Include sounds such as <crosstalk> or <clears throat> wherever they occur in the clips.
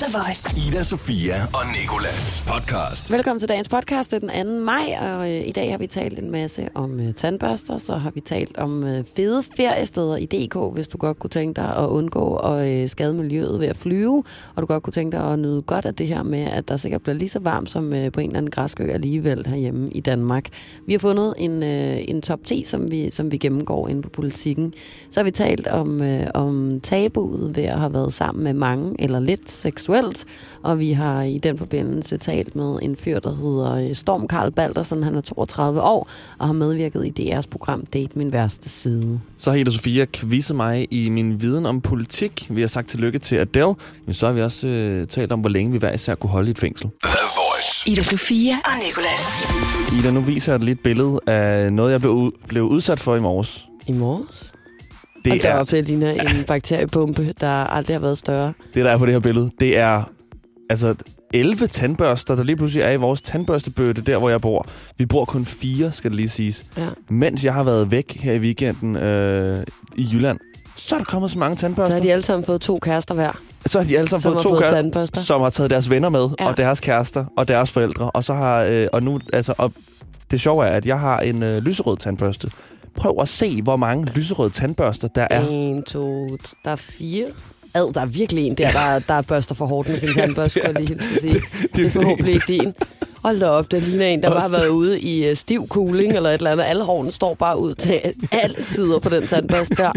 The Voice. Ida, Sofia og Nikolas podcast. Velkommen til dagens podcast. Det er den 2. maj, og øh, i dag har vi talt en masse om øh, tandbørster. Så har vi talt om øh, fede feriesteder i DK, hvis du godt kunne tænke dig at undgå at øh, skade miljøet ved at flyve. Og du godt kunne tænke dig at nyde godt af det her med, at der sikkert bliver lige så varmt som øh, på en eller anden græskø alligevel herhjemme i Danmark. Vi har fundet en, øh, en top 10, som vi, som vi gennemgår inde på politikken. Så har vi talt om, øh, om tabuet ved at have været sammen med mange eller lidt seksuelt. Og vi har i den forbindelse talt med en fyr, der hedder øh, Storm Karl Baldersen. Han er 32 år og har medvirket i DR's program Date Min Værste Side. Så har Ida Sofia quizet mig i min viden om politik. Vi har sagt tillykke til Adele. Men så har vi også øh, talt om, hvor længe vi hver især kunne holde i et fængsel. Ida Sofia og Nicolas. Ida, nu viser jeg et billede af noget, jeg blev, blev udsat for i morges. I morges? Det der er, op, det ligner en bakteriepumpe, der aldrig har været større. det, der er på det her billede, det er altså 11 tandbørster, der lige pludselig er i vores tandbørstebøtte, der hvor jeg bor. Vi bor kun fire, skal det lige siges. Ja. Mens jeg har været væk her i weekenden øh, i Jylland, så er der kommet så mange Så tandbørster. har de alle sammen fået to kærester hver, så har de alle sammen som fået to fået kærester. som har taget deres venner med, ja. og deres kærester, og deres forældre. Og så har, øh, og nu, altså, og det sjove er, at jeg har en øh, lyserød tandbørste. Prøv at se, hvor mange lyserøde tandbørster der er. En, to, der er fire. Ad, der er virkelig en der, der, der børster for hårdt med sin tandbørste, skulle jeg lige hilse at sige. <laughs> Det er forhåbentlig ikke din. Hold da op, der ligner en, der bare har været ude i uh, stiv cooling eller et eller andet. Alle hårene står bare ud til alle sider på den tandbørste der.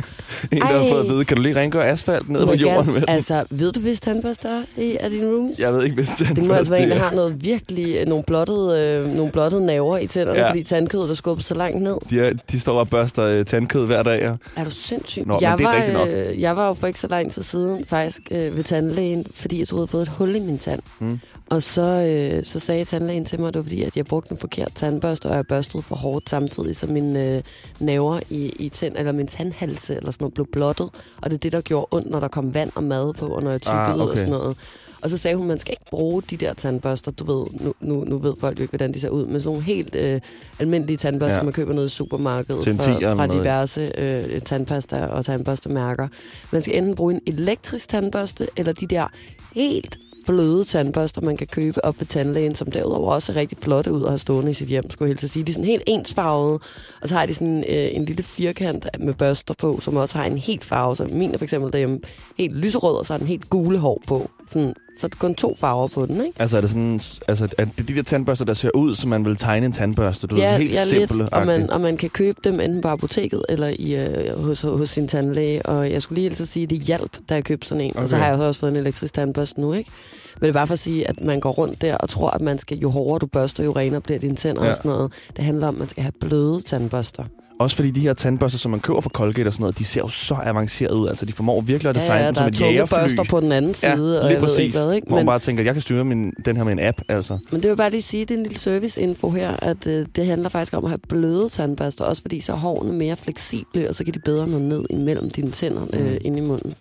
En, der har Ej. fået at vide, kan du lige rengøre asfalt ned på jorden med? Altså, ved du, hvis tandbørste er i af dine rooms? Jeg ved ikke, hvis tandbørste Det må altså være en, der er- har noget virkelig, øh, nogle blottede, øh, nogle blottede naver i tænderne, ja. Ja. fordi tandkødet er skubbet så langt ned. De, er, de står og børster øh, tandkød hver dag. Og Er du sindssyg? Nå, jeg, det er var, øh, jeg var jo for ikke så lang tid siden faktisk øh, ved tandlægen, fordi jeg troede, jeg havde fået et hul i min tand. Mm. Og så, øh, så sagde tandlægen til mig, at det var fordi, at jeg brugte en forkert tandbørste, og jeg børstede for hårdt samtidig, så mine øh, naver i, i tænd, eller min tandhalse eller sådan noget blev blottet. Og det er det, der gjorde ondt, når der kom vand og mad på, og når jeg tykkede Ah, ud og okay. sådan noget. Og så sagde hun, man skal ikke bruge de der tandbørster. Du ved, nu, nu, nu ved folk jo ikke, hvordan de ser ud. Men sådan nogle helt øh, almindelige tandbørster, ja. Man køber nede i supermarkedet fra, fra diverse øh, tandpasta og tandbørstemærker. Man skal enten bruge en elektrisk tandbørste, eller de der helt bløde tandbørster, man kan købe op ved tandlægen, som derudover også er rigtig flotte ud og har stående i sit hjem, skulle jeg helst sige. De er sådan helt ensfarvede, og så har de sådan øh, en lille firkant med børster på, som også har en helt farve. Så min er for eksempel derhjemme helt lyserød, og så har den helt gule hår på. Sådan, så er der kun to farver på den, ikke? altså, er det sådan, altså, er det de der tandbørster, der ser ud, som man vil tegne en tandbørste? Du ved, helt ja, simple lidt, og man, og man kan købe dem enten på apoteket eller i, øh, hos, hos sin tandlæge. Og jeg skulle lige helst sige, at det hjalp, da jeg købte sådan en. Okay. Og så har jeg også fået en elektrisk tandbørste nu, ikke? Men det er bare for at sige, at man går rundt der og tror, at man skal, jo hårdere du børster, jo renere bliver dine tænder ja. Ja. og sådan noget. Det handler om, at man skal have bløde tandbørster. Også fordi de her tandbørster, som man køber fra Colgate og sådan noget, de ser jo så avanceret ud. Altså, de formår virkelig at Ja, designe ja, dem der som et jægerfly. børster på den anden side, Ja, og ved præcis. ikke hvad, ikke? Hvor man Men, bare tænker, jeg kan styre min, den her med en app, altså. men det vil bare lige sige, det er en lille serviceinfo her, at øh, det handler faktisk om at have bløde tandbørster, også fordi så er hårene mere fleksible, og så kan de bedre nå ned imellem dine tænder Mm. øh, ind i munden.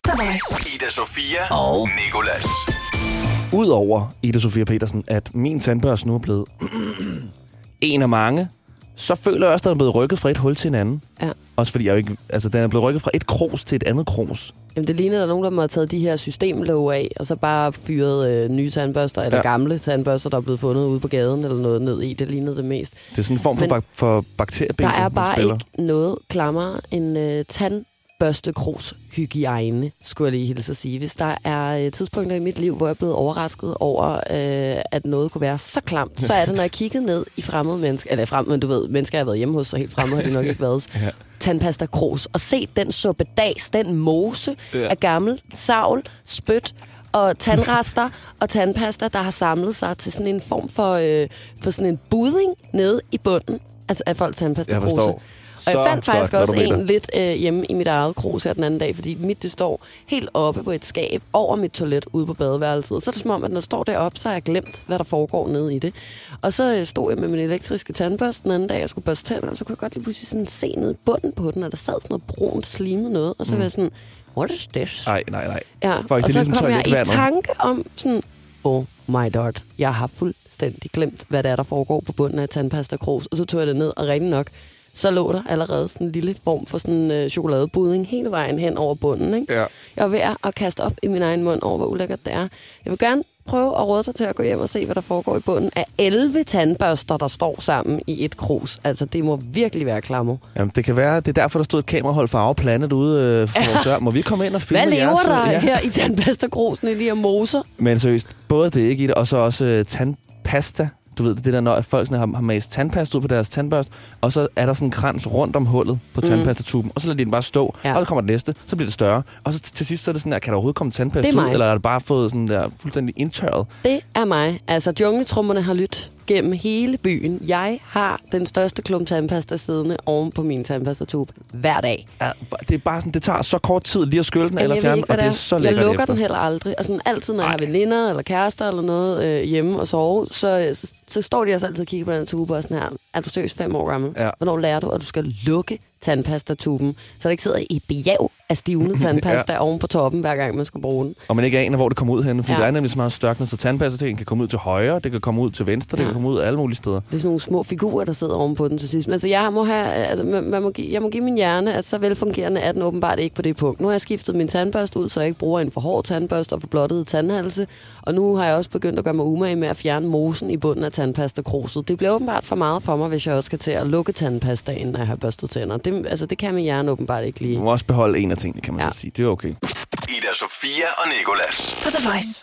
Ida, Sofia og Nikolas. Udover Ida Sofia Petersen, at min tandbørste nu er blevet <clears throat> en af mange, så føler jeg også, at den er blevet rykket fra et hul til en anden. Ja. Også fordi jeg ikke, altså, den er blevet rykket fra et kros til et andet kros. Jamen, det ligner, at der er nogen, der må have taget de her systemlåg af, og så bare fyret øh, nye tandbørster, eller ja. Gamle tandbørster, der er blevet fundet ude på gaden, eller noget ned i. Det lignede det mest. Det er sådan en form for, Men bak- for bakteriebingo, Der er bare ikke noget klammer en øh, tandbørstekros hygiejne, skulle jeg lige hilse at sige. Hvis der er øh, tidspunkter i mit liv, hvor jeg er blevet overrasket over, øh, at noget kunne være så klamt, så er det, når jeg kiggede ned i fremmede mennesker, eller frem, men du ved, mennesker, jeg har været hjemme hos, så helt fremmede har de nok ikke været. <laughs> Ja. Tandpasta kros, og se den suppedas, den mose. Ja. af gammel savl, spyt og tandrester <laughs> og tandpasta, der har samlet sig til sådan en form for, øh, for sådan en budding nede i bunden altså af folks tandpasta Jeg forstår. Og jeg fandt faktisk også en lidt øh, hjemme i mit eget krus her den anden dag, fordi mit det står helt oppe på et skab over mit toilet ude på badeværelset. Så er det som om, at når det står deroppe, så har jeg glemt, hvad der foregår nede i det. Og så øh, stod jeg med min elektriske tandbørste den anden dag, jeg skulle børste tænder, og så kunne jeg godt lige pludselig sådan se ned i bunden på den, og der sad sådan noget brunt slimet noget, og så var jeg sådan, what is this? Nej, nej, nej. Ja, Fuck, og så ligesom kom jeg i tanke om sådan, oh my god, jeg har fuldstændig glemt, hvad der er, der foregår på bunden af tandpasta krus. Og så tog jeg det ned, og rigtig nok, så lå der allerede sådan en lille form for sådan øh, chokoladebudding hele vejen hen over bunden. Ikke? Ja. Jeg var ved at kaste op i min egen mund over, hvor ulækkert det er. Jeg vil gerne prøve at råde dig til at gå hjem og se, hvad der foregår i bunden af 11 tandbørster, der står sammen i et krus. Altså, det må virkelig være klammer. Jamen, det kan være, det er derfor, der stod et kamerahold for Planet ude øh, for vores dør. Må vi komme ind og filme Hvad lever jeres, der ja. her i tandpastakrusen i de her moser? Men seriøst, både det ikke i det, og så også øh, tandpasta. Du ved, det der, når folk sådan har, har mast tandpasta ud på deres tandbørst, og så er der sådan en krans rundt om hullet på Mm. tandpastatuben, og så lader de den bare stå, Ja. og så kommer det næste, så bliver det større, og så til sidst så er det sådan der, kan der overhovedet komme tandpasta ud, eller er det bare fået sådan der fuldstændig indtørret? Det er mig. Altså, jungletrummerne har lyttet gennem hele byen. Jeg har den største klump tandpasta siddende oven på min tandpastatube hver dag. Ja, det er bare sådan, det tager så kort tid lige at skylle den eller jeg fjerne, og det er det så Jeg lækkert lukker efter. den heller aldrig. Og sådan altid, når jeg har Ej. veninder eller kærester eller noget øh, hjemme og sove, så, så, så står de også altid og kigger på den tube og sådan her. Er du seriøst fem år gammel? Ja. Hvornår lærer du, at du skal lukke tandpastatuben, så der ikke sidder i bjerg af stivende <laughs> tandpasta ja. oven på toppen, hver gang man skal bruge den? Og man ikke aner, hvor det kommer ud hen, fordi Ja. der er nemlig så meget størknet, så tandpasta kan komme ud til højre, det kan komme ud til venstre, ja. Det kan komme ud alle mulige steder. Det er sådan nogle små figurer, der sidder oven på den til sidst. Men altså, jeg må, have, altså, man, må give, jeg må give min hjerne, at så velfungerende er den åbenbart ikke på det punkt. Nu har jeg skiftet min tandbørste ud, så jeg ikke bruger en for hård tandbørste og for blottede tandhalse. Og nu har jeg også begyndt at gøre mig umage med at fjerne mosen i bunden af tandpastakruset. Det bliver åbenbart for meget for mig, hvis jeg også skal til at lukke tandpastaen, når jeg har børstet tænder. Det, altså, det kan min hjerne åbenbart ikke Du lide. må også beholde en af tingene, kan man Ja. så sige. Det er okay. Ida Sofia og Nikolas. På The Voice.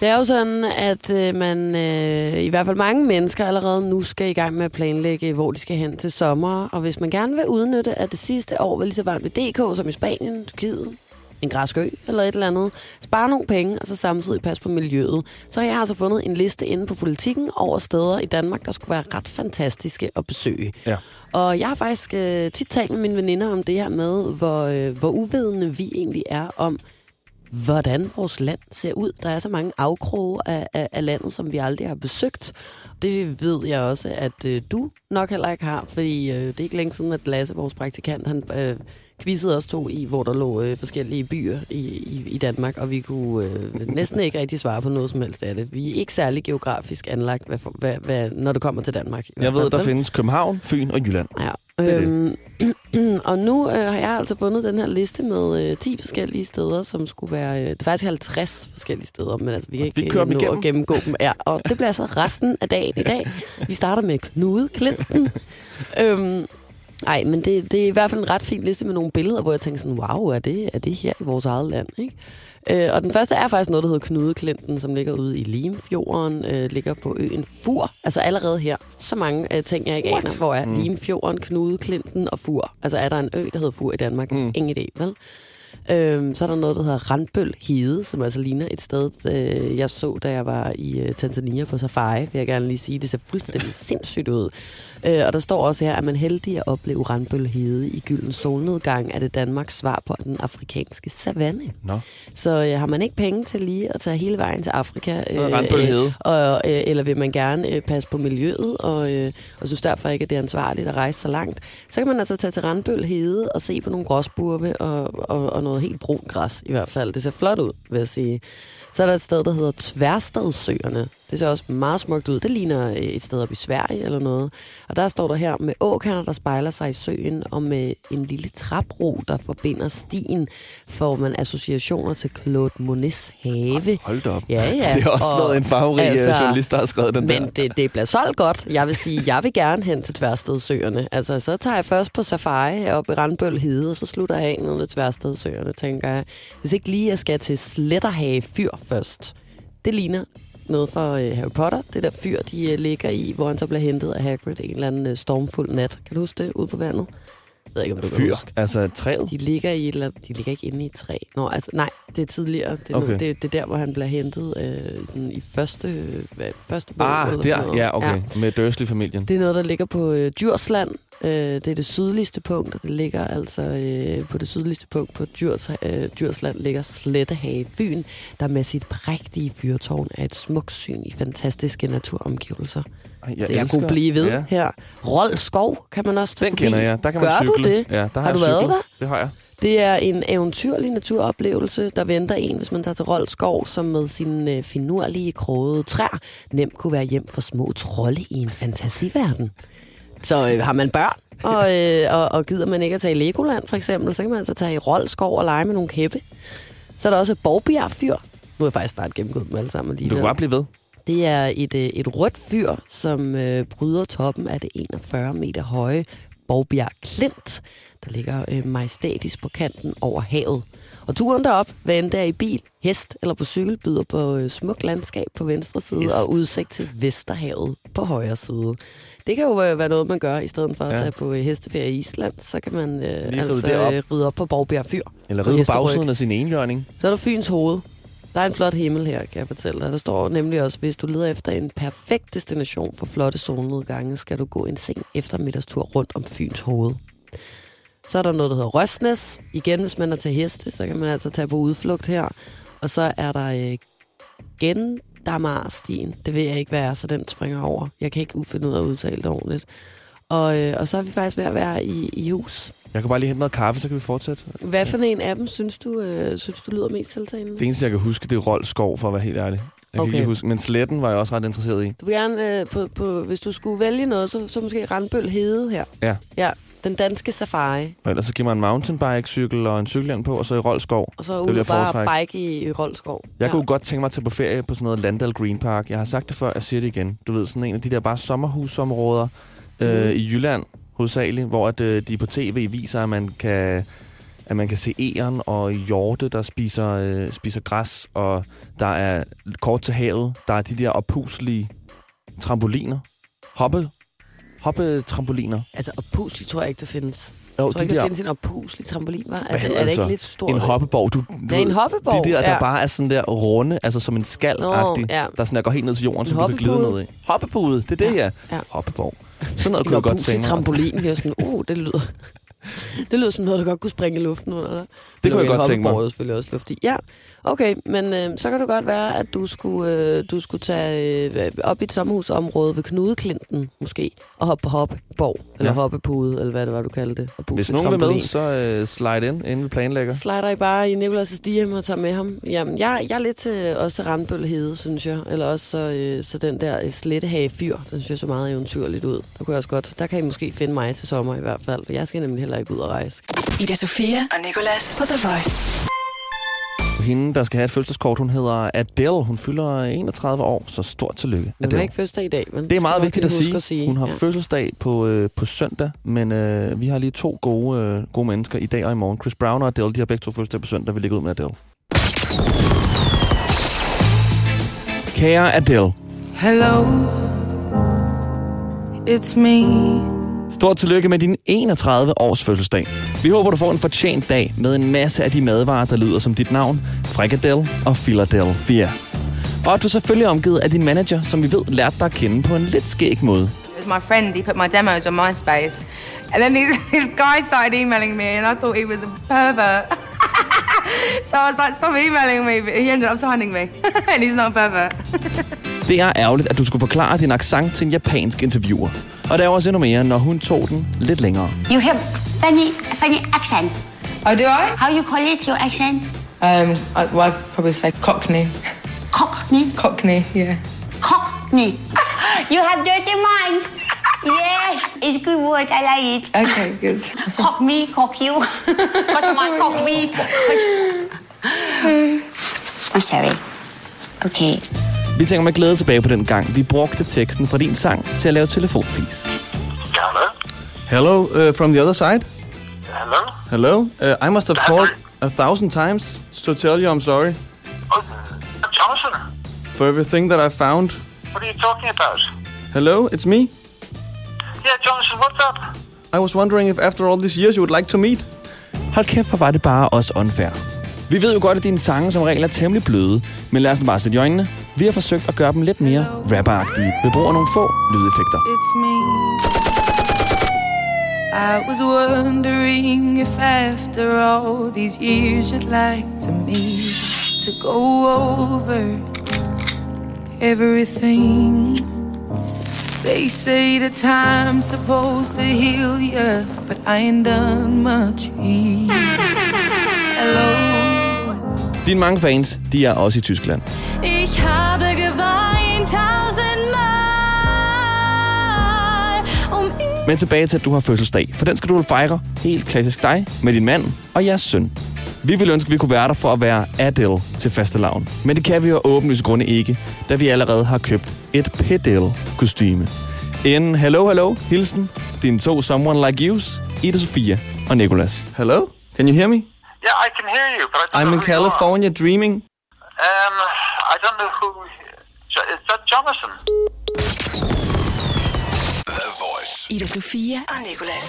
Det er jo sådan, at øh, man, øh, i hvert fald mange mennesker allerede nu skal i gang med at planlægge, hvor de skal hen til sommer. Og hvis man gerne vil udnytte, at det sidste år var lige så varmt ved DK som i Spanien, Tyrkiet, en græsk ø eller et eller andet, spare nogle penge og så samtidig passe på miljøet. Så har jeg altså fundet en liste inde på politikken over steder i Danmark, der skulle være ret fantastiske at besøge. Ja. Og jeg har faktisk øh, tit talt med mine veninder om det her med, hvor, øh, hvor uvidende vi egentlig er om, hvordan vores land ser ud. Der er så mange afkroge af, af, af landet, som vi aldrig har besøgt. Det ved jeg også, at øh, du nok heller ikke har, fordi øh, det er ikke længe siden, at Lasse, vores praktikant, han øh, quizzede os to i, hvor der lå øh, forskellige byer i, i, i Danmark, og vi kunne øh, næsten ikke rigtig svare på noget som helst af det. Vi er ikke særlig geografisk anlagt, hvad, hvad, hvad, når det kommer til Danmark. Jeg ved, der findes København, Fyn og Jylland. Ja. er det. Øhm, <clears throat> og nu øh, har jeg altså fundet den her liste med øh, 10 forskellige steder, som skulle være... Øh, det er faktisk 50 forskellige steder, men altså, vi kan ikke kører dem nå igennem. at gennemgå dem. Ja, og det bliver så resten af dagen i dag. Vi starter med Knude Clinton. <laughs> øhm, ej, men det, det er i hvert fald en ret fin liste med nogle billeder, hvor jeg tænker sådan, wow, er det, er det her i vores eget land? Ikke? Øh, og den første er faktisk noget, der hedder Knude Clinton, som ligger ude i Limfjorden, øh, ligger på øen Fur. Altså allerede her, så mange øh, ting, jeg ikke What? aner, hvor er mm. Limfjorden, Knude Clinton og Fur. Altså er der en ø, der hedder Fur i Danmark? Mm. Ingen idé, vel? Øhm, så er der noget, der hedder Randbøl Hede, som altså ligner et sted, øh, jeg så, da jeg var i øh, Tanzania på safari, vil jeg gerne lige sige. Det ser fuldstændig <laughs> sindssygt ud. Øh, og der står også her, at man heldig at opleve Randbøl Hede i gylden solnedgang, er det Danmarks svar på den afrikanske savanne. Nå. Så øh, har man ikke penge til lige at tage hele vejen til Afrika, Randbøl Hede. og, øh, eller vil man gerne øh, passe på miljøet, og, øh, og synes derfor ikke, at det er ansvarligt at rejse så langt, så kan man altså tage til Randbøl Hede og se på nogle gråsburve og, og, og noget helt brun græs i hvert fald. Det ser flot ud, vil jeg sige. Så er der et sted, der hedder Tværstadsøerne. Det ser også meget smukt ud. Det ligner øh, et sted op i Sverige eller noget. Og der står der her med åkander, der spejler sig i søen, og med en lille trapro, der forbinder stien, får man associationer til Claude Monets have. Hold da op. Ja, ja. <laughs> Det er også Og noget, en farverig altså, altså, journalist, der har skrevet den Men der. det, det bliver solgt godt. Jeg vil sige, jeg vil gerne hen til Tværstedsøerne. Altså, så tager jeg først på safari heroppe i Randbøl Hede, og så slutter jeg af ned ved Tværstedsøerne, tænker jeg. Hvis ikke lige jeg skal til Sletterhage Fyr først. Det ligner noget fra øh, Harry Potter. Det der fyr, de øh, ligger i, hvor han så bliver hentet af Hagrid en eller anden øh, stormfuld nat. Kan du huske det? Ude på vandet? Jeg ved ikke, om du kan Fyr. huske. Altså træet. De ligger i et eller de ligger ikke inde i et træ. Nå, altså, nej, det er tidligere. Det er, okay. Okay. det, det er der, hvor han bliver hentet øh, sådan i første, øh, første bog. Ah, der. Ja, okay. Med Dursley-familien. Det er noget, der ligger på øh, Djursland. Øh, det er det sydligste punkt, og det ligger altså øh, på det sydligste punkt på Djurs, øh, Djursland ligger Slettehage Fyn, der med sit prægtige fyrtårn er et smukt syn i fantastiske naturomgivelser. Ej, Jeg så jeg kunne blive ved Ja. her. Rold Skov kan man også tage Den forbi. kender jeg. Der kan man Gør cykle. du det? Ja, der har, Har du været der? Det har jeg. Det er en eventyrlig naturoplevelse, der venter en, hvis man tager til Rold Skov, som med sine øh, finurlige krogede træer nemt kunne være hjem for små trolde i en fantasiverden. Så øh, har man børn, og, øh, og, og gider man ikke at tage i Legoland for eksempel, så kan man altså tage i Roldskov og lege med nogle kæppe. Så er der også Borgbjerg Fyr. Nu er jeg faktisk snart gennemgået dem alle sammen lige Du kan bare blive ved. Det er et, øh, et rødt fyr, som øh, bryder toppen af det 41 meter høje Borgbjerg Klint, der ligger øh, majestætisk på kanten over havet. Og turen derop, hvad end det er i bil, hest eller på cykel, byder på øh, smuk landskab på venstre side Hest. og udsigt til Vesterhavet på højre side. Det kan jo øh, være noget, man gør, i stedet for at Ja. tage på øh, hesteferie i Island. Så kan man øh, ride altså derop. ride op på Borgbjerg Fyr. Eller På ride på hesteryg. bagsiden af sin enhjørning. Så er der Fyns hoved. Der er en flot himmel her, kan jeg fortælle dig. Der står nemlig også, hvis du leder efter en perfekt destination for flotte solnedgange, skal du gå en sen eftermiddagstur rundt om Fyns hoved. Så er der noget, der hedder Røsnes. Igen, hvis man er til heste, så kan man altså tage på udflugt her. Og så er der øh, Gendamarstien. Det ved jeg ikke, hvad er, så den springer over. Jeg kan ikke finde ud af at udtale det ordentligt. Og, øh, og så er vi faktisk ved at være i, i hus. Jeg kan bare lige hente noget kaffe, så kan vi fortsætte. Hvad for en af dem synes du, øh, synes du lyder mest tiltalende? Det eneste, jeg kan huske, det er Rold Skov, for at være helt ærlig. Jeg kan Okay. ikke huske, men sletten var jeg også ret interesseret i. Du vil gerne, øh, på, på, hvis du skulle vælge noget, så, så måske Randbøl Hede her. Ja. Ja, den danske safari. Og ellers så giver man en mountainbike-cykel og en cykelhjelm på, og så i Rold Skov. Og så ud og bare bike i, i Roldskov. Jeg ja. kunne godt tænke mig at tage på ferie på sådan noget Landal Green Park. Jeg har sagt det før, jeg siger det igen. Du ved, sådan en af de der bare sommerhusområder øh, Mhm. i Jylland hovedsageligt, hvor at, øh, de på tv viser, at man kan at man kan se æren og hjorte, der spiser, øh, spiser græs, og der er kort til havet. Der er de der oppuslige trampoliner. Hoppe, hoppe-trampoliner. Altså, oppuslig tror jeg ikke, der findes. Jo, Jeg tror de ikke, der der, findes en oppuslig trampolin, var? Det- hedder er det ikke lidt stort? en hoppeborg. Du, du Ja, en hoppeborg. De der, der ja. bare er sådan der runde, altså som en skal Nå, ja. der sådan der går helt ned til jorden, En så du kan glide ned i. Hoppepude, det er det, ja. Ja. Hoppeborg. Sådan noget kunne jeg godt tænke mig. trampolin. Det er sådan, uh, det lyder... <laughs> Det lyder som noget, der godt kunne springe i luften under dig. Det kunne jeg godt tænke mig. Det er selvfølgelig også luft i. Ja, okay, men øh, så kan det godt være, at du skulle, øh, du skulle tage øh, op i et sommerhusområde ved Knudeklinten, måske, og hoppe på hoppeborg, eller Ja. hoppepude, eller hvad det var, du kaldte det. Og Hvis nogen vil med, så øh, slide ind, inden vi planlægger. Slider I bare i Nicolas' DM og tager med ham. Jamen, jeg, jeg er lidt til, også til Randbøl Hede, synes jeg. Eller også så, øh, så den der slettehage fyr, den synes jeg så meget eventyrligt ud. Der kunne jeg også godt. Der kan I måske finde mig til sommer i hvert fald. for Jeg skal nemlig heller ikke ud og rejse. Ida Sofia og Nicolas på The Voice. Hende, der skal have et fødselskort, hun hedder Adele. Hun fylder 31 år, så stort tillykke. Men hun Adele. har ikke fødselsdag i dag. Men Det er meget vigtigt at sige. at sige. Hun har ja. fødselsdag på, øh, på søndag, men øh, vi har lige to gode, øh, gode mennesker i dag og i morgen. Chris Brown og Adele, de har begge to fødselsdag på søndag. Vi ligger ud med Adele. Kære Adele, Hello, it's me. Stort tillykke med din 31 års fødselsdag. Vi håber, du får en fortjent dag med en masse af de madvarer, der lyder som dit navn, frikadelle og Philadelphia. Og at du selvfølgelig er omgivet af din manager, som vi ved lærte dig at kende på en lidt skæg måde. It was my friend. He put my demos on MySpace, and then these, <laughs> this guy started emailing me, and I thought he was a pervert. <laughs> so I was like, "Stop emailing me!" But he ended up signing me, <laughs> and he's not a pervert. Det er ærgerligt, at du skulle forklare din accent til en japansk interviewer. Og der er også endnu mere, når hun tog den lidt længere. You have funny, funny accent. oh, do I? How you call it, your accent? Um, I, well, I'd probably say Cockney. Cockney. Cockney, yeah. Cockney. <laughs> you have dirty mind. <laughs> yes, it's a good word. I like it. Okay, good. Cock me, cock you. <laughs> What's my cock me? I'm sorry. Okay. Vi tænker med glæde tilbage på den gang, vi brugte teksten fra din sang til at lave telefonfis. Hello? Hello, uh, from the other side. Hello? Hello, uh, I must have called a thousand times to tell you I'm sorry Oh, Jonathan, for everything that I found. what are you talking about? Hello, it's me. Yeah, Jonathan, what's up? I was wondering if after all these years you would like to meet. Hold kæft, hvor var det bare også unfair. Vi ved jo godt, at dine sange som regel er temmelig bløde, men lad os nu bare sætte i øjnene. Vi har forsøgt at gøre dem lidt mere rapperagtige ved brug af nogle få lydeffekter. It's me. I was wondering if after all these years you'd like to meet to go over everything. They say the time's supposed to heal you, but I ain't done much healing. Hello. Dine mange fans, de er også i Tyskland. Ich habe geweint tausendmal, um Men tilbage til, at du har fødselsdag. For den skal du fejre helt klassisk dig med din mand og jeres søn. Vi ville ønske, at vi kunne være der for at være Adele til fastelavn. Men det kan vi jo af åbenlyse grunde ikke, da vi allerede har købt et Pedel-kostyme. En hello, hello, hilsen, din to someone like yous, Ida Sofia og Nicolas. Hello? Can you hear me? Yeah, I can hear you, but I don't I'm know in. California dreaming. Um, I don't know who. Is that Jonathan? The Voice. Ida Sofia og Nicolas.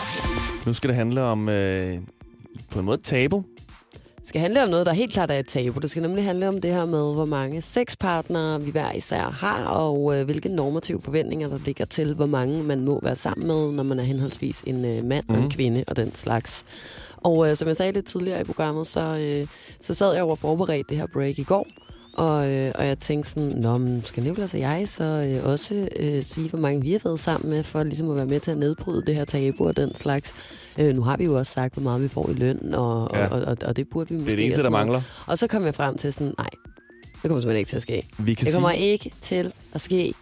Nu skal det handle om, øh, på en måde, tabu. Det skal handle om noget, der helt klart er et tabu. Det skal nemlig handle om det her med, hvor mange sexpartnere vi hver især har, og øh, hvilke normative forventninger, der ligger til, hvor mange man må være sammen med, når man er henholdsvis en øh, mand mm. og en kvinde og den slags. Og øh, som jeg sagde lidt tidligere i programmet, så, øh, så sad jeg over og forberedte det her break i går, og, øh, og jeg tænkte sådan, Nå, men skal Nicolas og jeg så øh, også øh, sige, hvor mange vi har været sammen med, for ligesom at være med til at nedbryde det her tabu og den slags. Øh, nu har vi jo også sagt, hvor meget vi får i løn, og, Ja. og, og, og det burde vi måske... Det er det eneste, der mangler. Og så kom jeg frem til sådan, nej, det kommer simpelthen ikke til at ske. Vi kan Det kommer sige, ikke til at ske,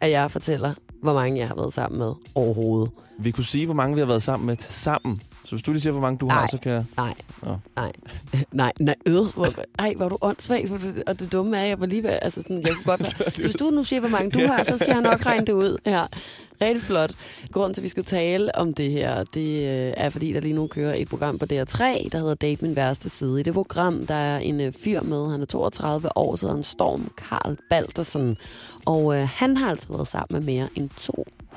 at jeg fortæller, hvor mange jeg har været sammen med overhovedet. vi kunne sige, hvor mange vi har været sammen med til sammen. Så hvis du lige siger, hvor mange du har, Nej. så kan jeg... Nej, Nå. nej, <laughs> nej, nej, øh, hvor, ej, hvor du åndssvag, og det dumme er, at jeg var lige ved, altså sådan, jeg kunne godt <laughs> være, så hvis du nu siger, hvor mange du har, så skal jeg nok regne det ud her. Rigtig flot. Grunden til, at vi skal tale om det her, det øh, er, fordi der lige nu kører et program på DR3, der hedder Date Min Værste Side. I det program, der er en øh, fyr med, han er 32 år, så han Storm Karl Baldersen, og øh, han har altså været sammen med mere end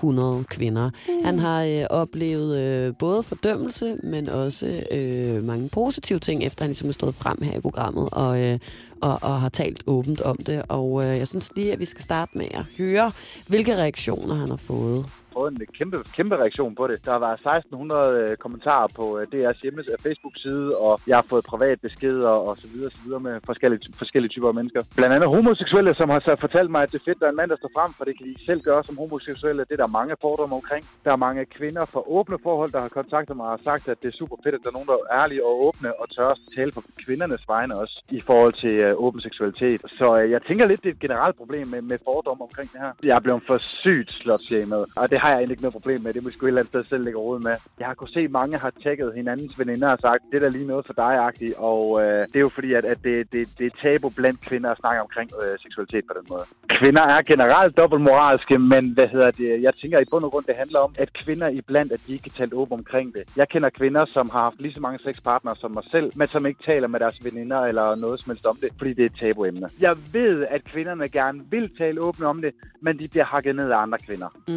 200 kvinder. Han har øh, oplevet øh, både fordømmelse, men også øh, mange positive ting, efter han ligesom er stået frem her i programmet og, øh, og, og har talt åbent om det. Og øh, jeg synes lige, at vi skal starte med at høre, hvilke reaktioner han har fået. fået en kæmpe, kæmpe reaktion på det. Der har været 1600 kommentarer på øh, DR's hjemme, øh, Facebook-side, og jeg har fået privat beskeder og så videre, så videre med forskellige, forskellige typer af mennesker. Blandt andet homoseksuelle, som har så fortalt mig, at det er fedt, at der er en mand, der står frem, for det kan de selv gøre som homoseksuelle. Det er der mange fordomme omkring. Der er mange kvinder fra åbne forhold, der har kontaktet mig og har sagt, at det er super fedt, at der er nogen, der er ærlige og åbne og tør at tale på kvindernes vegne også i forhold til øh, åben seksualitet. Så øh, jeg tænker lidt, det er et generelt problem med, med fordomme omkring det her. Jeg er blevet for sygt slotshamed, og det har jeg egentlig ikke noget problem med. Det må jeg sgu et eller andet sted selv lægge råd med. Jeg har kunnet se, at mange har tagget hinandens veninder og sagt, det er da lige noget for dig-agtigt. Og øh, det er jo fordi, at, at det, det, det er tabu blandt kvinder at snakke omkring øh, seksualitet på den måde. Kvinder er generelt dobbeltmoralske, men hvad hedder det? Jeg tænker i bund og grund, det handler om, at kvinder iblandt, at de ikke kan tale åbent omkring det. Jeg kender kvinder, som har haft lige så mange sexpartnere som mig selv, men som ikke taler med deres veninder eller noget som helst om det, fordi det er et tabuemne. Jeg ved, at kvinderne gerne vil tale åbent om det, men de bliver hakket ned af andre kvinder. Mm,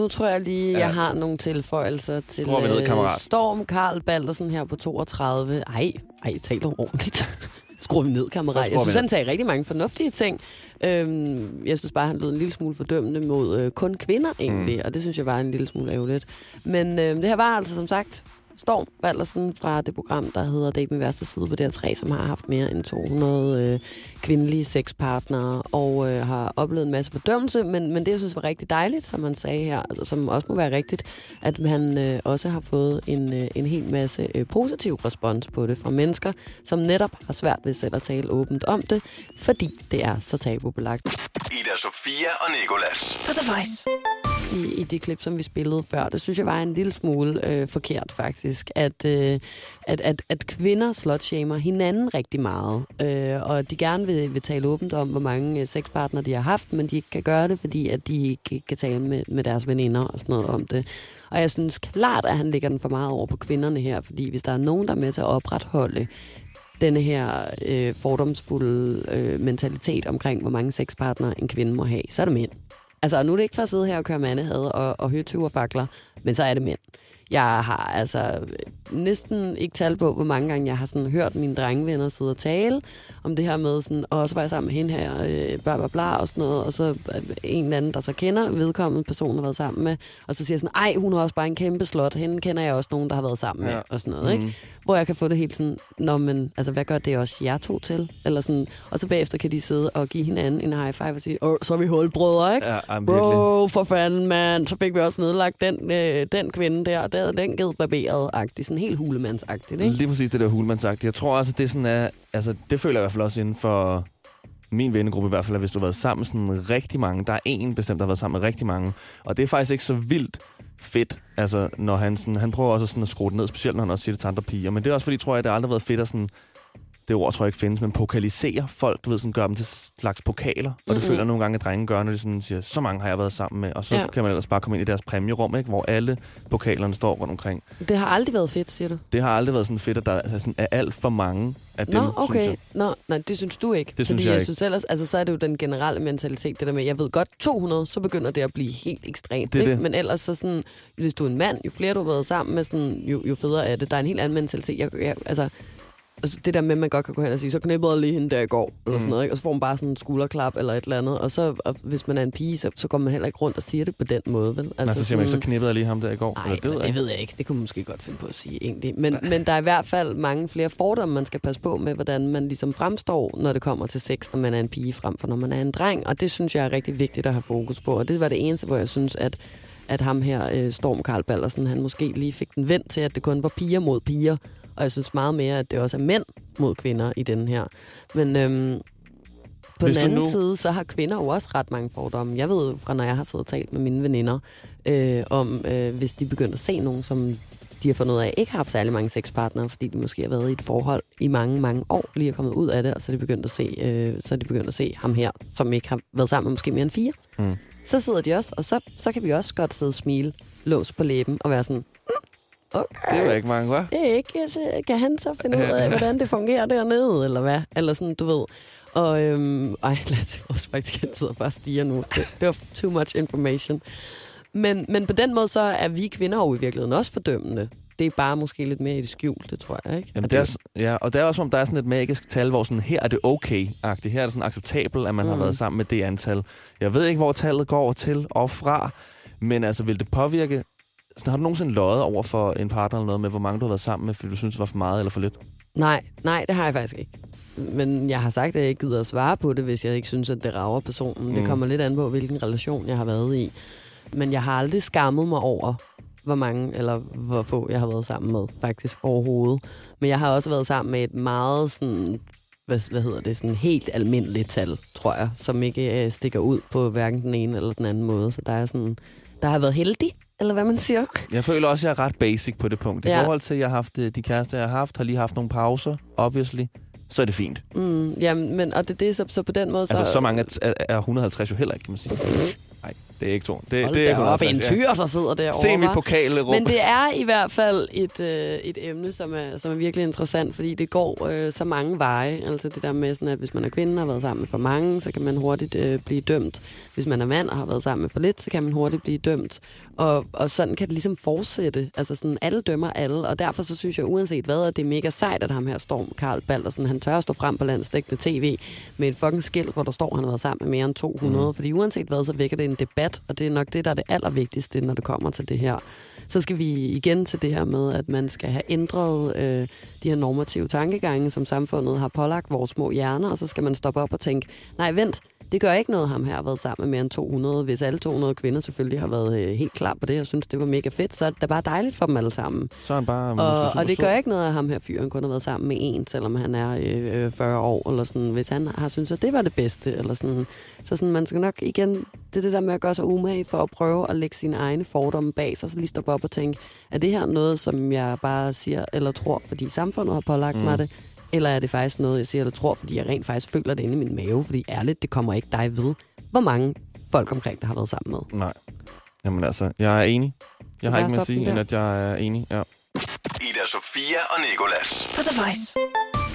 nu tror jeg lige, Ja. jeg har nogle tilføjelser til ned, øh, kammerat. Storm Karl Baldersen her på 32. Ej, ej, tal ordentligt. <laughs> Skruer vi ned, Så kammerat. skruer Jeg vi synes, han sagde rigtig mange fornuftige ting. Øhm, jeg synes bare, han lød en lille smule fordømmende mod øh, kun kvinder egentlig, mm. og det synes jeg var en lille smule ærgerligt. Men øh, det her var altså som sagt Storm Baldersen fra det program, der hedder Date med værste side på DR3, som har haft mere end 200 øh, kvindelige sexpartnere og øh, har oplevet en masse fordømmelse, men, men det, jeg synes var rigtig dejligt, som han sagde her, altså, som også må være rigtigt, at han øh, også har fået en, øh, en hel masse øh, positiv respons på det fra mennesker, som netop har svært ved selv at tale åbent om det, fordi det er så tabubelagt. Ida Sofia og Nicolas. På The Voice i, i det klip, som vi spillede før. Det synes jeg var en lille smule øh, forkert faktisk, at, øh, at, at, at kvinder slutshamer hinanden rigtig meget, øh, og de gerne vil, vil tale åbent om, hvor mange øh, sexpartnere de har haft, men de ikke kan gøre det, fordi at de ikke kan tale med, med deres veninder og sådan noget om det. Og jeg synes klart, at han lægger den for meget over på kvinderne her, fordi hvis der er nogen, der er med til at opretholde denne her øh, fordomsfulde øh, mentalitet omkring, hvor mange sexpartnere en kvinde må have, så er det mænd. Altså, nu er det ikke for at sidde her og køre mandehad og, og høre tyverfakler, men så er det mænd. Jeg har altså næsten ikke tal på, hvor mange gange jeg har sådan hørt mine drengevenner sidde og tale om det her med sådan, og så var jeg sammen med hende her, øh, bla bla bla og sådan noget, og så er en eller anden, der så kender vedkommende person, har været sammen med, og så siger jeg sådan, ej, hun har også bare en kæmpe slot, hende kender jeg også nogen, der har været sammen med, Ja. og sådan noget, ikke? Hvor jeg kan få det helt sådan, nå, men altså, hvad gør det også jer to til? Eller sådan, og så bagefter kan de sidde og give hinanden en high five og sige, åh, så er vi holdbrødre, ikke? Ja, jamen, virkelig. Bro, for fanden, mand. Så fik vi også nedlagt den, øh, den kvinde der, der havde den givet barberet-agtigt. Sådan helt hulemandsagtigt, ikke? Lige præcis det der hulemand sagt. Jeg tror også, at det sådan er, altså det føler jeg i hvert fald også inden for min vennegruppe i hvert fald, at hvis du har været sammen med sådan rigtig mange, der er en bestemt, der har været sammen med rigtig mange, og det er faktisk ikke så vildt fedt, altså når han sådan, han prøver også sådan at skrue det ned, specielt når han også siger det til andre piger, men det er også fordi, tror jeg, det har aldrig været fedt at sådan, det ord tror jeg ikke findes, men pokalisere folk, du ved, sådan gør dem til slags pokaler, og det Mhm. føler nogle gange, at drenge gør, når de sådan siger, så mange har jeg været sammen med, og så Ja. kan man ellers bare komme ind i deres præmierum, ikke, hvor alle pokalerne står rundt omkring. Det har aldrig været fedt, siger du? Det har aldrig været sådan fedt, at der er, sådan, er alt for mange af dem, Nå, synes okay. jeg. Nå, nej, det synes du ikke. Det synes Fordi jeg jeg ikke. synes ellers, altså så er det jo den generelle mentalitet, det der med, jeg ved godt 200, så begynder det at blive helt ekstremt. Det ikke? det. Men ellers så sådan, hvis du er en mand, jo flere du har været sammen med, sådan, jo, jo federe er det. Der er en helt anden mentalitet. Jeg, jeg, altså, altså, det der med, at man godt kan gå hen og sige, så knippede jeg lige hende der i går, eller Mm. sådan noget, ikke? og så får man bare sådan en skulderklap eller et eller andet. Og så, og hvis man er en pige, så, så går man heller ikke rundt og siger det på den måde, vel? Altså, så siger man ikke, så knippede jeg lige ham der i går. Nej, Eller, det, ved jeg det ved jeg ikke. Det kunne man måske godt finde på at sige egentlig. Men, men der er i hvert fald mange flere fordomme, man skal passe på med, hvordan man ligesom fremstår, når det kommer til sex, når man er en pige frem for når man er en dreng. Og det synes jeg er rigtig vigtigt at have fokus på. Og det var det eneste, hvor jeg synes, at, at ham her, øh, Storm Karl Ballersen, han måske lige fik den vendt til, at det kun var piger mod piger. Og jeg synes meget mere, at det også er mænd mod kvinder i den her. Men øhm, på Hvis den anden nu- side, så har kvinder jo også ret mange fordomme. Jeg ved jo fra, når jeg har siddet og talt med mine veninder, øh, om øh, hvis de begynder at se nogen, som de har fundet ud af ikke har haft særlig mange sexpartnere, fordi de måske har været i et forhold i mange, mange år, lige er kommet ud af det, og så er de begyndt at se, øh, så er de begyndt at se ham her, som ikke har været sammen med måske mere end fire. Mm. Så sidder de også, og så, så kan vi også godt sidde og smile, lås på læben og være sådan, "Mm, okay. Det var ikke mange, hva'? Det er ikke, så kan han så finde ud af, <laughs> hvordan det fungerer dernede, eller hvad? Eller sådan, du ved. Og, øhm, ej, <laughs> lad os vores praktikant sidder bare stiger nu. Det, det var too much information. Men, men på den måde, så er vi kvinder jo i virkeligheden også fordømmende. Det er bare måske lidt mere i det skjulte, tror jeg, ikke? Jamen, det er, ja, og det er også, om der er sådan et magisk tal, hvor sådan, her er det okay-agtigt. Her er det sådan acceptabelt, at man mm. har været sammen med det antal. Jeg ved ikke, hvor tallet går til og fra, men altså, vil det påvirke... Sådan, har du nogensinde løjet over for en partner eller noget med, hvor mange du har været sammen med, fordi du synes, det var for meget eller for lidt? Nej, nej, det har jeg faktisk ikke. Men jeg har sagt, at jeg ikke gider at svare på det, hvis jeg ikke synes, at det rager personen. Mm. Det Mm. kommer lidt an på, hvilken relation jeg har været i. Men jeg har aldrig skammet mig over, hvor mange eller hvor få jeg har været sammen med, faktisk overhovedet. Men jeg har også været sammen med et meget sådan, hvad, hvad hedder det, sådan helt almindeligt tal, tror jeg, som ikke øh, stikker ud på hverken den ene eller den anden måde. Så der er sådan, der har været heldig, eller hvad man siger. Jeg føler også, at jeg er ret basic på det punkt. I Ja. forhold til, at jeg har haft øh, de kærester, jeg har haft, har lige haft nogle pauser, obviously, så er det fint. Mm, jamen, men, og det, det er så, så på den måde... Altså, så mange er, er, er 150 jo heller ikke, kan man sige. Nej, det er ikke to. Det, Hold det er da op, 150, en tyr, der sidder derovre. Se mit hva'? pokalrum. Men det er i hvert fald et, øh, et emne, som er, som er virkelig interessant, fordi det går øh, så mange veje. Altså det der med, sådan, at hvis man er kvinde og har været sammen med for mange, så kan man hurtigt øh, blive dømt. Hvis man er mand og har været sammen med for lidt, så kan man hurtigt blive dømt. Og, og sådan kan det ligesom fortsætte. Altså sådan, alle dømmer alle, og derfor så synes jeg, uanset hvad, at det er mega sejt, at ham her Storm Karl Baldersen, han tør at stå frem på landstækkende tv med et fucking skilt, hvor der står, at han har været sammen med mere end 200. Mm. Fordi uanset hvad, så vækker det en debat, og det er nok det, der er det allervigtigste, når det kommer til det her. Så skal vi igen til det her med, at man skal have ændret øh, de her normative tankegange, som samfundet har pålagt vores små hjerner, og så skal man stoppe op og tænke, nej vent, det gør ikke noget, ham her har været sammen med mere end 200. Hvis alle 200 kvinder selvfølgelig har været øh, helt klar på det, og synes, det var mega fedt, så er det bare dejligt for dem alle sammen. Så er han bare Og, super og det gør ikke noget, at ham her fyren kun har været sammen med en, selvom han er øh, øh, 40 år, eller sådan, hvis han har synes at det var det bedste, eller sådan. Så sådan, man skal nok igen, det er det der med at gøre sig umage for at prøve at lægge sine egne fordomme bag sig, så lige stoppe op og tænke, er det her noget, som jeg bare siger eller tror, fordi samfundet har pålagt. Mm. mig det, eller er det faktisk noget, jeg siger eller tror, fordi jeg rent faktisk føler det inde i min mave, fordi ærligt, det kommer ikke dig ved, hvor mange folk omkring der har været sammen med. Nej. Jamen altså, jeg er enig. Jeg har ikke mere at sige, end at jeg er enig. Ja. Ida Sofia og Nikolas. På The Voice.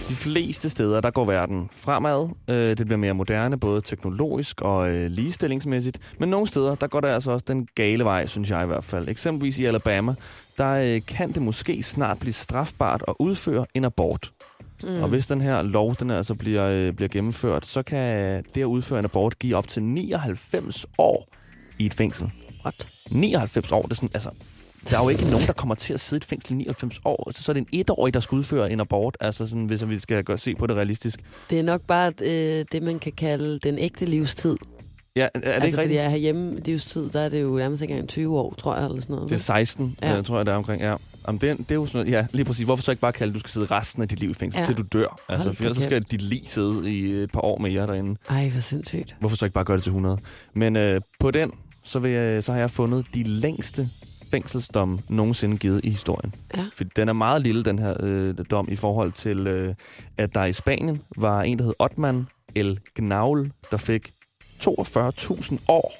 De fleste steder, der går verden fremad. Øh, det bliver mere moderne, både teknologisk og øh, ligestillingsmæssigt. Men nogle steder, der går der altså også den gale vej, synes jeg i hvert fald. Eksempelvis i Alabama, der øh, kan det måske snart blive strafbart at udføre en abort. Mm. Og hvis den her lov, den altså bliver, øh, bliver gennemført, så kan det at udføre en abort give op til 99 år i et fængsel. What? 99 år, det er sådan, altså... Der er jo ikke nogen, der kommer til at sidde i et fængsel i 99 år. Så, så er det en etårig, der skal udføre en abort. Altså sådan, hvis vi skal gøre, se på det realistisk. Det er nok bare øh, det, man kan kalde den ægte livstid. Ja, er, det altså, ikke rigtigt? jeg har hjemme livstid, der er det jo nærmest ikke engang 20 år, tror jeg, eller sådan noget. Det er 16, Ja. ja. tror jeg, der er omkring. Ja. Jamen, det, er, det er jo sådan ja, lige præcis. Hvorfor så ikke bare kalde, at du skal sidde resten af dit liv i fængsel, Ja. til du dør? Altså, Hold for ellers så skal dit liv sidde i et par år mere derinde. Ej, hvor sindssygt. Hvorfor så ikke bare gøre det til 100? Men øh, på den, så, vil jeg, så har jeg fundet de længste fængselsdomme nogensinde givet i historien. Ja. For den er meget lille, den her øh, dom, i forhold til, øh, at der i Spanien var en, der hed Otman El Gnaul, der fik 42.000 år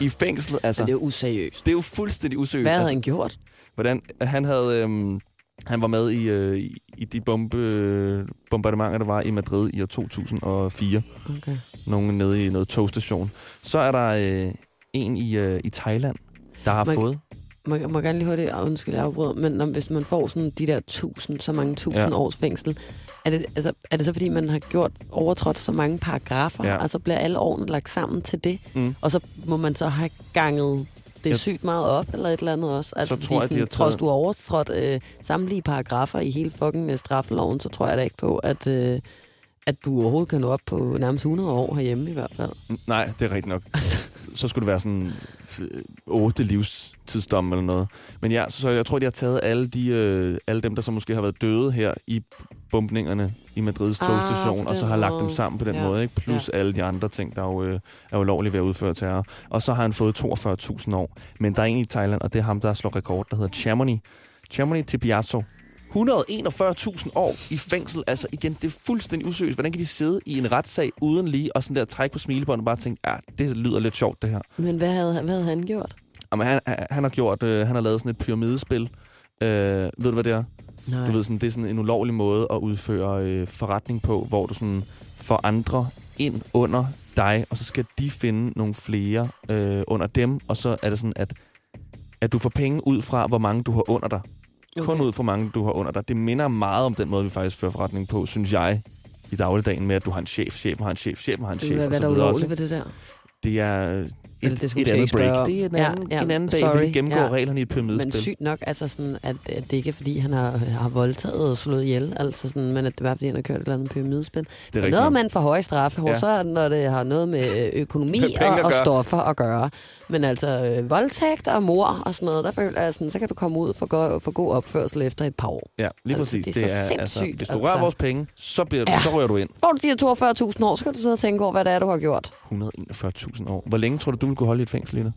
i fængsel. <laughs> Altså, det er jo useriøst. det er jo fuldstændig useriøst. Hvad havde altså, han gjort? Hvordan han havde øhm, han var med i, øh, i, de bombe, øh, bombardementer der var i Madrid i år 2004 Okay. nogen nede i noget togstation. Så er der øh, en i øh, i Thailand der har Man- fået Må, jeg- må gerne lige høre det, og undskyld, jeg afbryder, men når, hvis man får sådan de der tusind, så mange tusind Ja. års fængsel, er det, altså, er det så fordi, man har gjort overtrådt så mange paragrafer, ja. og så bliver alle årene lagt sammen til det, mm, og så må man så have ganget det Jeg- sygt meget op, eller et eller andet også? Altså, tror jeg, de har trods du har overtrådt øh, samtlige paragrafer i hele fucking øh, straffeloven, så tror jeg da ikke på, at, øh, at du overhovedet kan nå op på nærmest 100 år herhjemme i hvert fald. nej det er rigtigt nok Altså, så skulle det være sådan f- otte livstidsdom eller noget. Men ja, så jeg tror, de har taget alle, de, øh, alle dem, der så måske har været døde her i bombningerne i Madrids Ah, togstation, og så har lagt dem sammen på den Ja. måde, ikke? plus alle de andre ting, der jo, øh, er ulovlige ved at udføre terror. Og så har han fået 42.000 år. Men der er en i Thailand, og det er ham, der slår rekord, der hedder Chamonix. Chamonix Tipiasso. 141.000 år i fængsel. Altså igen, det er fuldstændig useriøst. Hvordan kan de sidde i en retssag uden lige og sådan der trække på smilebåndet og bare tænke, ja, det lyder lidt sjovt det her. men hvad havde, hvad havde han gjort? Jamen, han, han- han har gjort, øh, han har lavet sådan et pyramidespil. Øh, ved du, hvad det er? Nej. Du ved, sådan, det er sådan en ulovlig måde at udføre øh, forretning på, hvor du sådan får andre ind under dig, og så skal de finde nogle flere øh, under dem, og så er det sådan, at, at du får penge ud fra, hvor mange du har under dig. Okay. Kun ud hvor mange du har under dig. Det minder meget om den måde, vi faktisk fører forretning på, synes jeg, i dagligdagen med, at du har en chef, chefen har en chef, chefen har en chef, Hvad, og hvad så er der videre ulovligt ved det der? Det er Eller et, det skulle et andet break. Det er en Ja, anden, ja, en anden dag, sorry. vi gennemgår Ja. reglerne i et pyramidespil. Men sygt nok, altså sådan, at, at det ikke er, fordi han har, har voldtaget og slået ihjel, altså sådan, men at det var, fordi han har kørt et eller andet pyramidespil. det For er noget, man får høje straffe, Ja. så er det, når det har noget med øh, økonomi Med og, at og stoffer at gøre. Men altså, øh, voldtægt og mor og sådan noget, der føler jeg sådan, så kan du komme ud for, go- for god opførsel efter et par år. Ja, lige Altså, præcis. det er så altså, sindssygt, hvis du rører altså. vores penge, så, bliver du, Ja. så rører du ind. Får du de her 42.000 år, så kan du sidde og tænke over, hvad det er, du har gjort. 141.000 år. Hvor længe tror du, du ville kunne holde i et fængsel, Lina?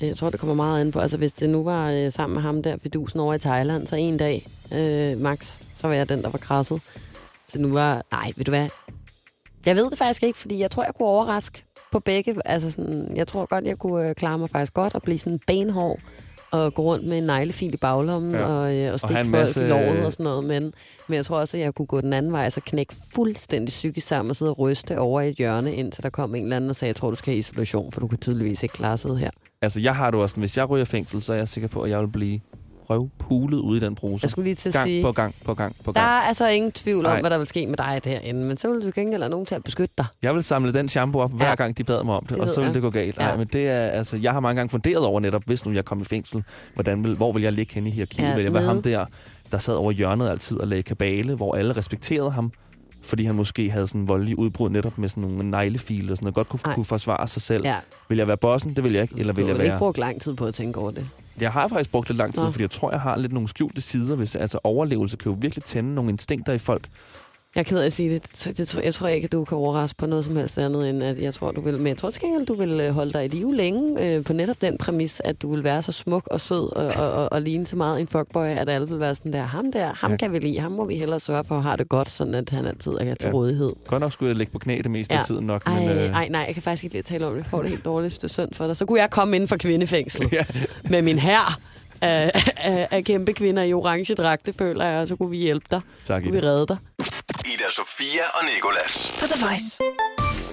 Det, jeg tror, det kommer meget an på. Altså, hvis det nu var øh, sammen med ham der, fidusen over i Thailand, så en dag, øh, max, så var jeg den, der var krasset. Så nu var... Nej, ved du hvad? Jeg ved det faktisk ikke, fordi jeg tror, jeg kunne overraske på begge. Altså, sådan, jeg tror godt, jeg kunne øh, klare mig faktisk godt og blive sådan benhård og gå rundt med en neglefil i baglommen Ja. og, øh, og stikke en folk masse- i låret og sådan noget. Men, men jeg tror også, at jeg kunne gå den anden vej, så knække fuldstændig psykisk sammen og sidde og ryste over i et hjørne, indtil der kom en eller anden og sagde, jeg tror, du skal i isolation, for du kan tydeligvis ikke klare sidde her. Altså, jeg har det også sådan, hvis jeg ryger fængsel, så er jeg sikker på, at jeg vil blive røvpulet ude i den bruse. Jeg skulle lige til at gang sige... på gang på gang på Der gang. er altså ingen tvivl om, Nej. hvad der vil ske med dig derinde, men så vil du gengæld have nogen til at beskytte dig. Jeg vil samle den shampoo op, hver Ja. gang de bad mig om det, Det og så vil jeg. det gå galt. Ja. Nej, men det er, altså, jeg har mange gange funderet over netop, hvis nu jeg kom i fængsel, hvordan vil, hvor vil jeg ligge henne i hierarkiet? Ja, vil jeg være ham der, der sad over hjørnet altid og lagde kabale, hvor alle respekterede ham, fordi han måske havde sådan en voldelig udbrud netop med sådan nogle neglefile og sådan noget, godt kunne, Ej. kunne forsvare sig selv. Ja, Vil jeg være bossen? Det vil jeg ikke. Eller vil du jeg har ikke være... brugt lang tid på at tænke over det. Jeg har faktisk brugt lidt lang tid, Nå. fordi jeg tror, jeg har lidt nogle skjulte sider. Hvis, altså overlevelse kan jo virkelig tænde nogle instinkter i folk. Jeg er ked af at sige det. det, jeg tror ikke, at du kan overraske på noget som helst andet, end at jeg tror, du vil... Men jeg tror til gengæld, du vil øh, holde dig i live længe øh, på netop den præmis, at du vil være så smuk og sød og, og, og, og ligne så meget en fuckboy, at alle vil være sådan der, ham der, ham Ja. kan vi lide, ham må vi hellere sørge for have det godt, sådan at han altid er til Ja. rådighed. Godt nok skulle jeg ligge på knæ det meste Ja. af tiden nok. Ej, men, øh, ej, nej, jeg kan faktisk ikke lide at tale om det. Jeg får det helt dårligt, det er synd for dig. Så kunne jeg komme inden for kvindefængsel <laughs> Ja. med min her af, af, af kæmpe kvinder i orange dragte, føler jeg, og så kunne vi hjælpe dig. Tak, kunne vi redde dig. Ida Sofia og Nikolas. På The Voice.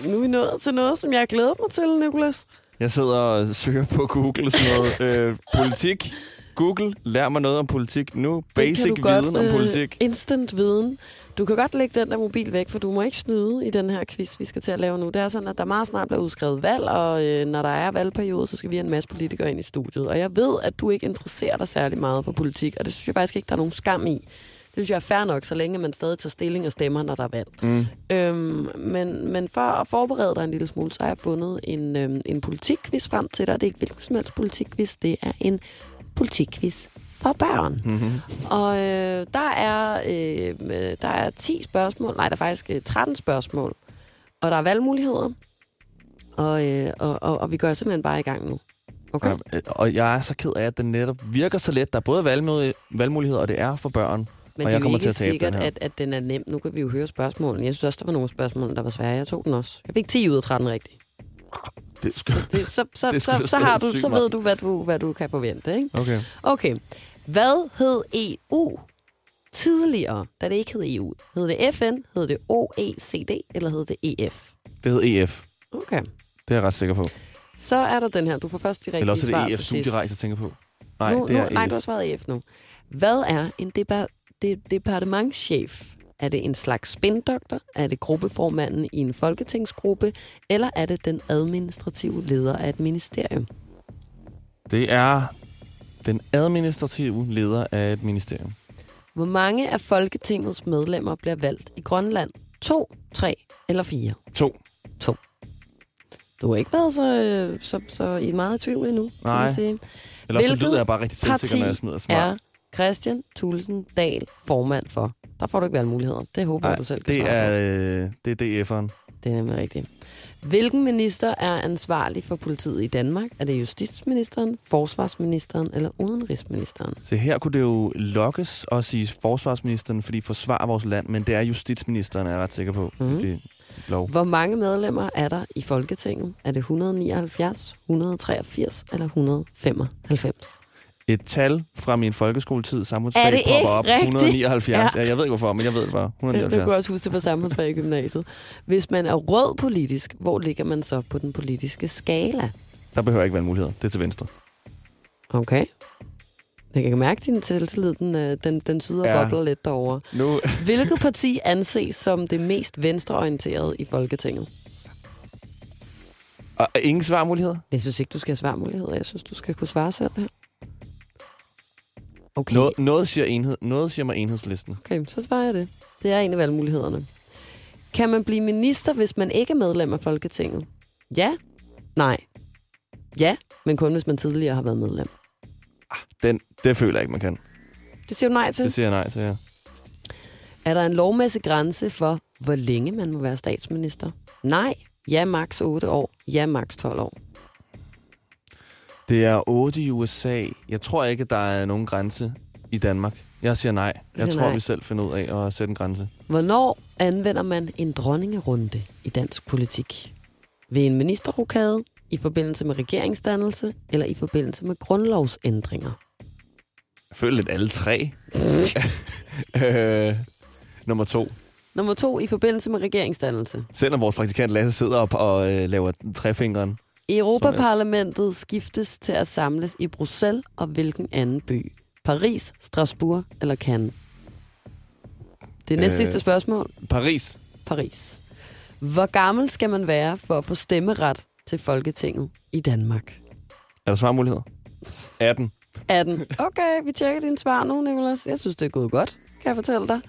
Nu er vi nået til noget, som jeg har glædet mig til, Nicolas. Jeg sidder og søger på Google sådan noget. <laughs> øh, politik. Google, lær mig noget om politik nu. Basic Det kan du viden godt, om politik. Øh, instant viden. Du kan godt lægge den der mobil væk, for du må ikke snyde i den her quiz, vi skal til at lave nu. Det er sådan, at der meget snart bliver udskrevet valg, og øh, når der er valgperiode, så skal vi have en masse politikere ind i studiet. Og jeg ved, at du ikke interesserer dig særlig meget for politik, og det synes jeg faktisk ikke, der er nogen skam i. Det synes jeg er fair nok, så længe man stadig tager stilling og stemmer, når der er valg. Mm. Øhm, men, men for at forberede dig en lille smule, så har jeg fundet en, øhm, en politikquiz frem til dig. Det er ikke hvilken som helst politikquiz, det er en politikquiz for børn. Mm-hmm. Og øh, der, er, øh, øh, der er 10 spørgsmål, nej, der er faktisk øh, 13 spørgsmål. Og der er valgmuligheder. Og, øh, og, og, og vi går simpelthen bare i gang nu. Okay? Og, øh, og jeg er så ked af, at den netop virker så let. Der er både valgmulighed, valgmuligheder, og det er for børn. Men og er jeg kommer til at tabe sikkert, den her. at, at den er nem. Nu kan vi jo høre spørgsmålene. Jeg synes også, der var nogle spørgsmål, der var svære. Jeg tog den også. Jeg fik 10 ud af 13 rigtigt. Det skal... Det, så, så, Det så, skulle så, da har du, så ved du, hvad du, hvad du kan forvente. Ikke? Okay. Okay. Hvad hed EU tidligere, da det ikke hed EU? Hed det FN, hed det OECD, eller hed det EF? Det hedder EF. Okay. Det er jeg ret sikker på. Så er der den her. Du får først de rigtige Eller også er svar det EF til sidst. studierejse, jeg tænker på. Nej, nu, det er nu, nej, EF. du har svaret EF nu. Hvad er en depa- de- departementschef? Er det en slags spindoktor? Er det gruppeformanden i en folketingsgruppe? Eller er det den administrative leder af et ministerium? Det er den administrative leder af et ministerium. Hvor mange af Folketingets medlemmer bliver valgt i Grønland? To, tre eller fire? To. To. Du har ikke været så, øh, så, så i meget tvivl endnu, kan Nej. man sige. Eller også så Hvilket lyder jeg bare rigtig selvsikker, når jeg smider svar. er Christian Thulesen Dahl formand for? Der får du ikke valgmuligheder. Det håber jeg, du selv kan det er, øh, det er DF'eren. Det er nemlig rigtigt. Hvilken minister er ansvarlig for politiet i Danmark? Er det justitsministeren, forsvarsministeren eller udenrigsministeren? Så her kunne det jo lokkes og sige forsvarsministeren, fordi forsvarer vores land, men det er justitsministeren, er jeg ret sikker på. Mm. Det lov. Hvor mange medlemmer er der i Folketinget? Er det 179, 183 eller 195? Et tal fra min folkeskoletid, samfundsfag, popper op. rigtigt? 179. Ja. Ja. jeg ved ikke hvorfor, men jeg ved det bare. Du kan 179. også huske det på samfundsfag i gymnasiet. Hvis man er rød politisk, hvor ligger man så på den politiske skala? Der behøver ikke være en mulighed. Det er til venstre. Okay. Jeg kan mærke, at din selvtillid, den, øh, den, den syder Ja. bobler lidt derovre. Nu, Hvilket parti anses som det mest venstreorienterede i Folketinget? og ingen svarmuligheder? Jeg synes ikke, du skal have svarmuligheder. Jeg synes, du skal kunne svare selv her. Okay. Noget, noget, siger enhed, noget siger mig enhedslisten. okay, så svarer jeg det. Det er en af valgmulighederne. Kan man blive minister, hvis man ikke er medlem af Folketinget? Ja. Nej. Ja, men kun hvis man tidligere har været medlem. Den, det føler jeg ikke, man kan. Det siger du nej til. Det siger jeg nej til, ja. Er der en lovmæssig grænse for, hvor længe man må være statsminister? Nej. Ja, maks 8 år. Ja, maks 12 år. Det er 8 i USA. Jeg tror ikke, der er nogen grænse i Danmark. Jeg siger nej. Jeg siger tror, nej. vi selv finder ud af at sætte en grænse. Hvornår anvender man en dronningerunde i dansk politik? Ved en ministerrokade, i forbindelse med regeringsdannelse eller i forbindelse med grundlovsændringer? Jeg føler lidt alle tre. <laughs> øh, nummer to. Nummer to, i forbindelse med regeringsdannelse. Selvom vores praktikant Lasse sidder op og øh, laver trefingeren. Europaparlamentet skiftes til at samles i Bruxelles og hvilken anden by? Paris, Strasbourg eller Cannes? Det er næste Øh. sidste spørgsmål. Paris. Paris. Hvor gammel skal man være for at få stemmeret til Folketinget i Danmark? Er der svarmuligheder? 18. 18. Okay, vi tjekker dine svar nu, Nicolas. Jeg synes, det er gået godt, kan jeg fortælle dig.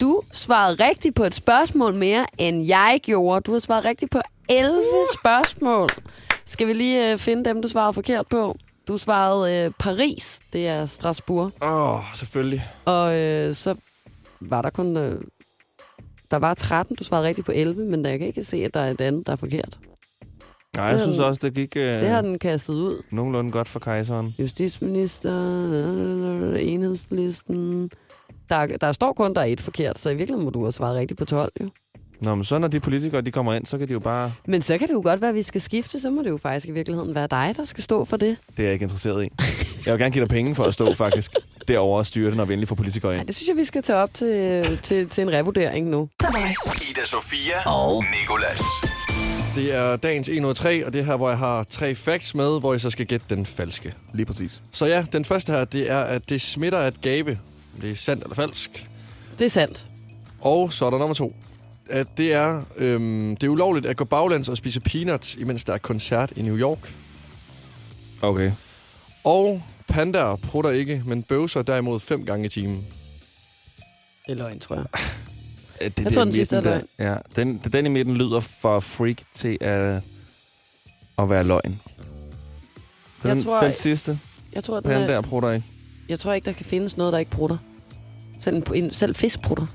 Du svarede rigtigt på et spørgsmål mere, end jeg gjorde. Du har svaret rigtigt på 11 spørgsmål. Skal vi lige øh, finde dem, du svarede forkert på? Du svarede øh, Paris, det er Strasbourg. Åh, oh, selvfølgelig. Og øh, så var der kun... Øh, der var 13, du svarede rigtigt på 11, men jeg kan ikke se, at der er et andet, der er forkert. Nej, jeg synes den- også, det gik øh, Det har den kastet ud. nogenlunde godt for kejseren. Justitsminister, enhedslisten. Der, der står kun, der er et forkert, så i virkeligheden må du have svaret rigtigt på 12, jo. Nå, men så når de politikere de kommer ind, så kan de jo bare... Men så kan det jo godt være, at vi skal skifte, så må det jo faktisk i virkeligheden være dig, der skal stå for det. Det er jeg ikke interesseret i. Jeg vil gerne give dig penge for at stå faktisk derovre og styre det, når vi endelig får politikere Nej, ind. det synes jeg, vi skal tage op til, til, til en revurdering nu. Ida Sofia og Nikolas. Det er dagens 103, og det er her, hvor jeg har tre facts med, hvor jeg så skal gætte den falske. Lige præcis. Så ja, den første her, det er, at det smitter at gabe. Det er sandt eller falsk. Det er sandt. Og så er der nummer to. At det er, øhm, det er ulovligt at gå baglands og spise peanuts, imens der er koncert i New York. Okay. Og pandaer prutter ikke, men bøvser derimod fem gange i timen. Det er løgn, tror jeg. Det, Jeg tror, den sidste er løgn. Ja, den, den i midten lyder for freak til at, at være løgn. Den, Jeg tror- den sidste, Jeg tror, den panda er, der prutter ikke. Jeg tror ikke, der kan findes noget, der ikke prutter. Selv, en, selv fisk prutter.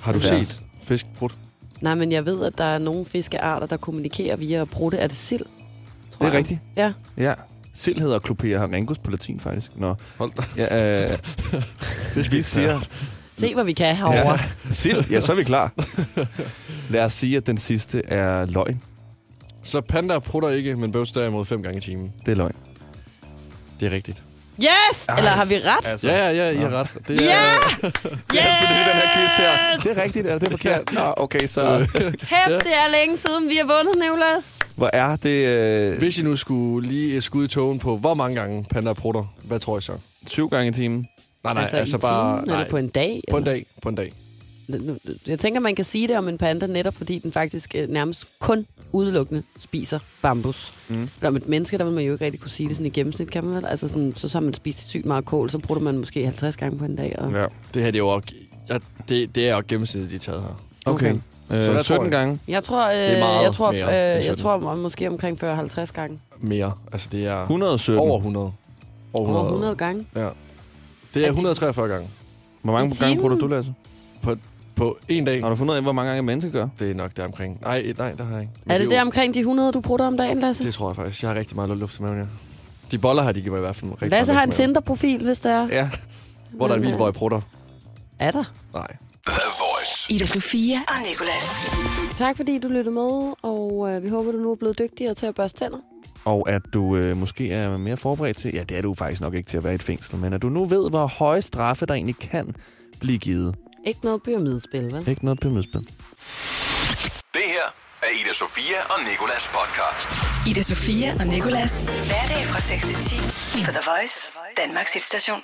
Har du Det set fiskbrud? Nej, men jeg ved, at der er nogle fiskearter, der kommunikerer via at prutte. Er det sild? Det tror er jeg. rigtigt. Ja. Ja. Sild hedder Clopea harengus på latin, faktisk. Nå. Hold da. Ja, øh, <laughs> vi siger... Se, hvad vi kan herovre. Ja, <laughs> sild. Ja, så er vi klar. Lad os sige, at den sidste er løgn. Så panda prutter ikke, men bøvs derimod fem gange i timen. Det er løgn. Det er rigtigt. Yes! Eller har vi ret? Altså, Ja, ja, ja, I har ret. Det er, Ja! <laughs> Så det er den her quiz her. Det er rigtigt, eller det er forkert? Nå, okay, så... Kæft, <laughs> det er længe siden, vi har vundet, Nicolas. Hvor er det... Øh, Hvis I nu skulle lige skud i togen på, hvor mange gange panda prutter, hvad tror I så? syv gange i timen. Nej, nej, altså, altså, i bare... timen, nej, eller på en dag? på en dag. På en dag. Jeg tænker, man kan sige det om en panda netop, fordi den faktisk øh, nærmest kun udelukkende spiser bambus. Mm. Om et menneske, der vil man jo ikke rigtig kunne sige det sådan i gennemsnit, kan man vel? Altså sådan, så så har man spist sygt meget kål, så bruger man måske 50 gange på en dag. Og... Ja. Det her det er jo også, ja, det, det er jo gennemsnittet, de er taget her. Okay. Okay. Øh, Så hvad 17 tror I? gange. Jeg tror, øh, er meget jeg tror, mere øh, jeg 17. tror må- måske omkring 40-50 gange. Mere. Altså, det er 117. over 100. Over 100. Over 100 gange. Ja. Det er 143 gange. Hvor mange gange bruger du, Lasse? På en dag. Har du fundet ud af, hvor mange gange et menneske gør? Det er nok der omkring. Nej, nej, det har jeg ikke. Men Er det jo- der omkring de 100, du bruger om dagen, Lasse? Det tror jeg faktisk. Jeg har rigtig meget luft i maven, ja. De boller her, de giver mig i hvert fald rigtig Lasse meget har en. Tinder-profil, hvis det er. Ja. Hvor der er en bil, hvor jeg prutter. Er der? Nej. The Voice. Ida Sofia og Nicolas. Tak fordi du lyttede med, og øh, vi håber, du nu er blevet dygtigere til at børste tænder. Og at du øh, måske er mere forberedt til, ja, det er du faktisk nok ikke til at være i et fængsel, men at du nu ved, hvor høje straffe der egentlig kan blive givet. Ikke noget pyramidespil, vel? Ikke noget pyramidespil. Det her er Ida Sofia og Nikolas podcast. Ida Sofia og Nicolas. Hverdag fra 6 til 10 på The Voice, Danmarks hitstation.